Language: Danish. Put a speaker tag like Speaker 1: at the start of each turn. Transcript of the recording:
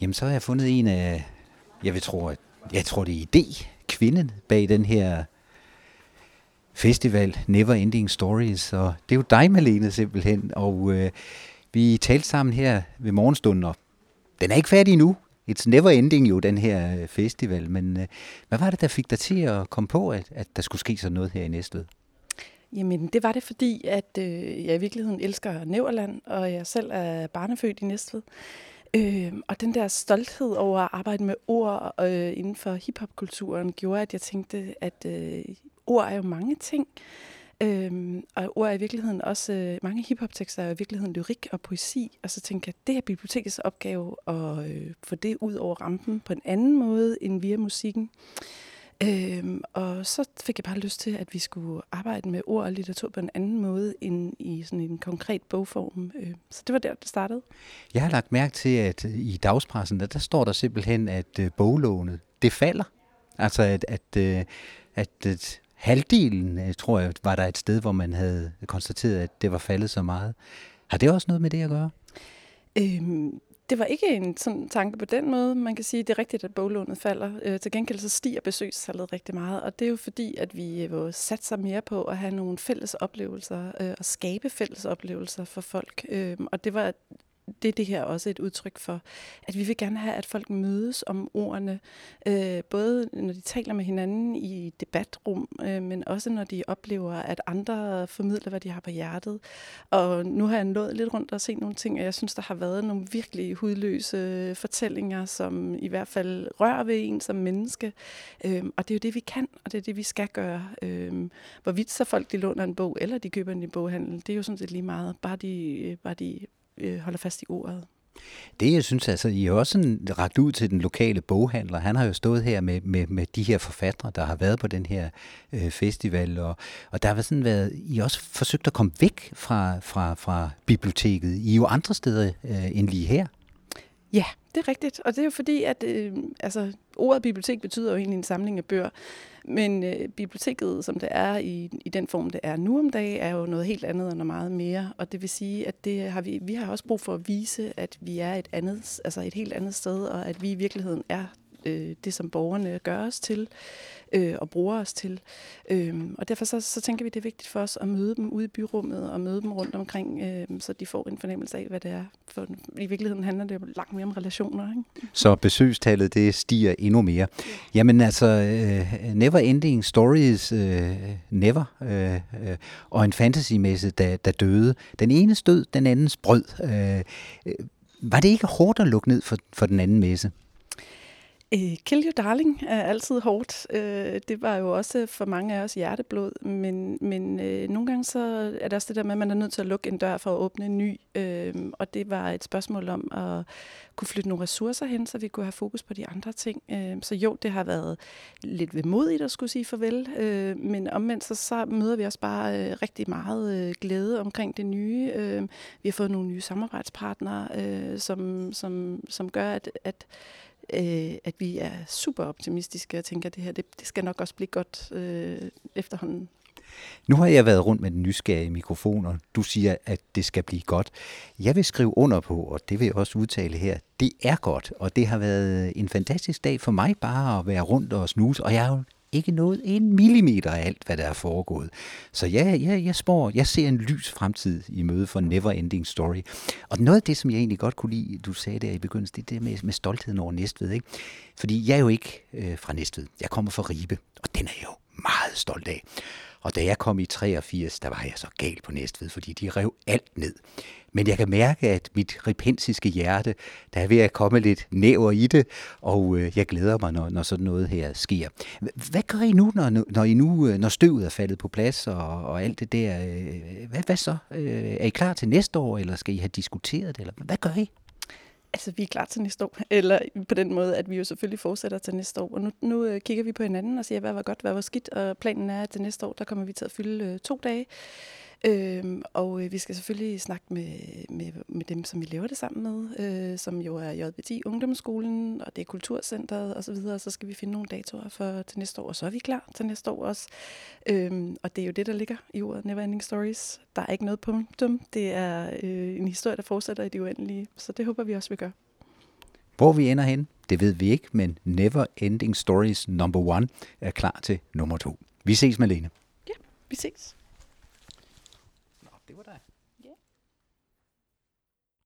Speaker 1: Jamen, så har jeg fundet en af, jeg vil tro, at, jeg tror det er idé, kvinden bag den her festival, Never Ending Stories, og det er jo dig, Malene, simpelthen, og øh, vi talte sammen her ved morgenstunden, og den er ikke færdig endnu. It's never ending jo, den her øh, festival, men øh, hvad var det, der fik dig til at komme på, at, at der skulle ske sådan noget her i Næstved?
Speaker 2: Jamen, det var det, fordi at øh, jeg i virkeligheden elsker Næverland, og jeg selv er barnefødt i Næstved. Øh, Øh, og den der stolthed over at arbejde med ord øh, inden for hiphopkulturen gjorde, at jeg tænkte, at øh, ord er jo mange ting. Øhm, og ord er i virkeligheden også, øh, mange hiphop-tekster er i virkeligheden lyrik og poesi, og så tænker jeg, at det er bibliotekets opgave at øh, få det ud over rampen på en anden måde end via musikken. Øhm, og så fik jeg bare lyst til, at vi skulle arbejde med ord og litteratur på en anden måde end i sådan en konkret bogform. Øh, så det var der, det startede.
Speaker 1: Jeg har lagt mærke til, at i dagspressen, der, der står der simpelthen, at øh, boglånet, det falder. Altså, at, at, øh, at, at halvdelen, øh, tror jeg, var der et sted, hvor man havde konstateret, at det var faldet så meget. Har det også noget med det at gøre?
Speaker 2: Øhm, det var ikke en sådan tanke på den måde. Man kan sige, at det er rigtigt, at boglånet falder. Øh, til gengæld så stiger besøgstallet rigtig meget, og det er jo fordi, at vi øh, satser mere på at have nogle fælles oplevelser øh, og skabe fælles oplevelser for folk. Øh, og det var det er det her også et udtryk for, at vi vil gerne have, at folk mødes om ordene, øh, både når de taler med hinanden i debatrum, øh, men også når de oplever, at andre formidler, hvad de har på hjertet. Og nu har jeg nået lidt rundt og set nogle ting, og jeg synes, der har været nogle virkelig hudløse fortællinger, som i hvert fald rører ved en som menneske. Øh, og det er jo det, vi kan, og det er det, vi skal gøre. Øh, hvorvidt så folk de låner en bog, eller de køber en i boghandel, det er jo sådan set lige meget. Bare de, øh, bare de øh, holder fast i ordet.
Speaker 1: Det, jeg synes, altså, I har også sådan ragt ud til den lokale boghandler. Han har jo stået her med, med, med de her forfattere, der har været på den her øh, festival, og, og der har sådan været, I også forsøgt at komme væk fra, fra, fra biblioteket. I er jo andre steder øh, end lige her.
Speaker 2: Ja, det er rigtigt, og det er jo fordi, at øh, altså, ordet bibliotek betyder jo egentlig en samling af bøger, men øh, biblioteket, som det er i, i den form, det er nu om dagen, er jo noget helt andet og noget meget mere, og det vil sige, at det har vi, vi har også brug for at vise, at vi er et andet, altså et helt andet sted, og at vi i virkeligheden er øh, det, som borgerne gør os til øh, og bruger os til. Øh, og derfor så, så tænker vi, det er vigtigt for os at møde dem ude i byrummet og møde dem rundt omkring, øh, så de får en fornemmelse af, hvad det er. For i virkeligheden handler det jo langt mere om relationer. Ikke?
Speaker 1: Så besøgstallet, det stiger endnu mere. Jamen altså, øh, Never Ending Stories, øh, Never, øh, øh, og en fantasymesse, der, der døde. Den ene stød, den andens brød. Øh, øh var det ikke hårdt at lukke ned for, for den anden messe?
Speaker 2: Øh, Kill Your Darling er altid hårdt. Øh, det var jo også for mange af os hjerteblod, men, men øh, nogle gange så er det også det der med, at man er nødt til at lukke en dør for at åbne en ny. Øh, og det var et spørgsmål om at kunne flytte nogle ressourcer hen, så vi kunne have fokus på de andre ting. Øh, så jo, det har været lidt vemodigt at skulle sige farvel, øh, men omvendt så, så møder vi også bare øh, rigtig meget øh, glæde omkring det nye. Øh, vi har fået nogle nye samarbejdspartnere, øh, som, som, som gør, at, at øh, at vi er super optimistiske og tænker, at det her det, det skal nok også blive godt øh, efterhånden.
Speaker 1: Nu har jeg været rundt med den nysgerrige mikrofon, og du siger, at det skal blive godt. Jeg vil skrive under på, og det vil jeg også udtale her, det er godt, og det har været en fantastisk dag for mig bare at være rundt og snuse, og jeg er jo ikke noget en millimeter af alt, hvad der er foregået. Så ja, ja jeg spår, jeg ser en lys fremtid i møde for Never Ending Story. Og noget af det, som jeg egentlig godt kunne lide, du sagde der i begyndelsen, det er det med, med stoltheden over Næstved. Ikke? Fordi jeg er jo ikke øh, fra Næstved. Jeg kommer fra Ribe, og den er jeg jo meget stolt af. Og da jeg kom i 83, der var jeg så gal på Næstved, fordi de rev alt ned. Men jeg kan mærke, at mit repensiske hjerte, der er ved at komme lidt næver i det, og øh, jeg glæder mig, når, når sådan noget her sker. Hvad gør I nu, når, når, I nu, øh, når støvet er faldet på plads og, og alt det der? Øh, hvad, hvad så? Er I klar til næste år, eller skal I have diskuteret det? Eller hvad gør I?
Speaker 2: Altså, vi er klar til næste år. Eller på den måde, at vi jo selvfølgelig fortsætter til næste år. Og nu, nu øh, kigger vi på hinanden og siger, hvad var godt, hvad var skidt. Og planen er, at til næste år, der kommer vi til at fylde øh, to dage. Øhm, og øh, vi skal selvfølgelig snakke med, med, med dem, som vi laver det sammen med, øh, som jo er JBT Ungdomsskolen, og det er Kulturcentret osv., og, så, så skal vi finde nogle datoer for til næste år, og så er vi klar til næste år også. Øhm, og det er jo det, der ligger i ordet Neverending Stories. Der er ikke noget punktum. Det er øh, en historie, der fortsætter i det uendelige, så det håber vi også, vi gør.
Speaker 1: Hvor vi ender hen, det ved vi ikke, men Never Ending Stories number one er klar til nummer to. Vi ses, Malene.
Speaker 2: Ja, vi ses.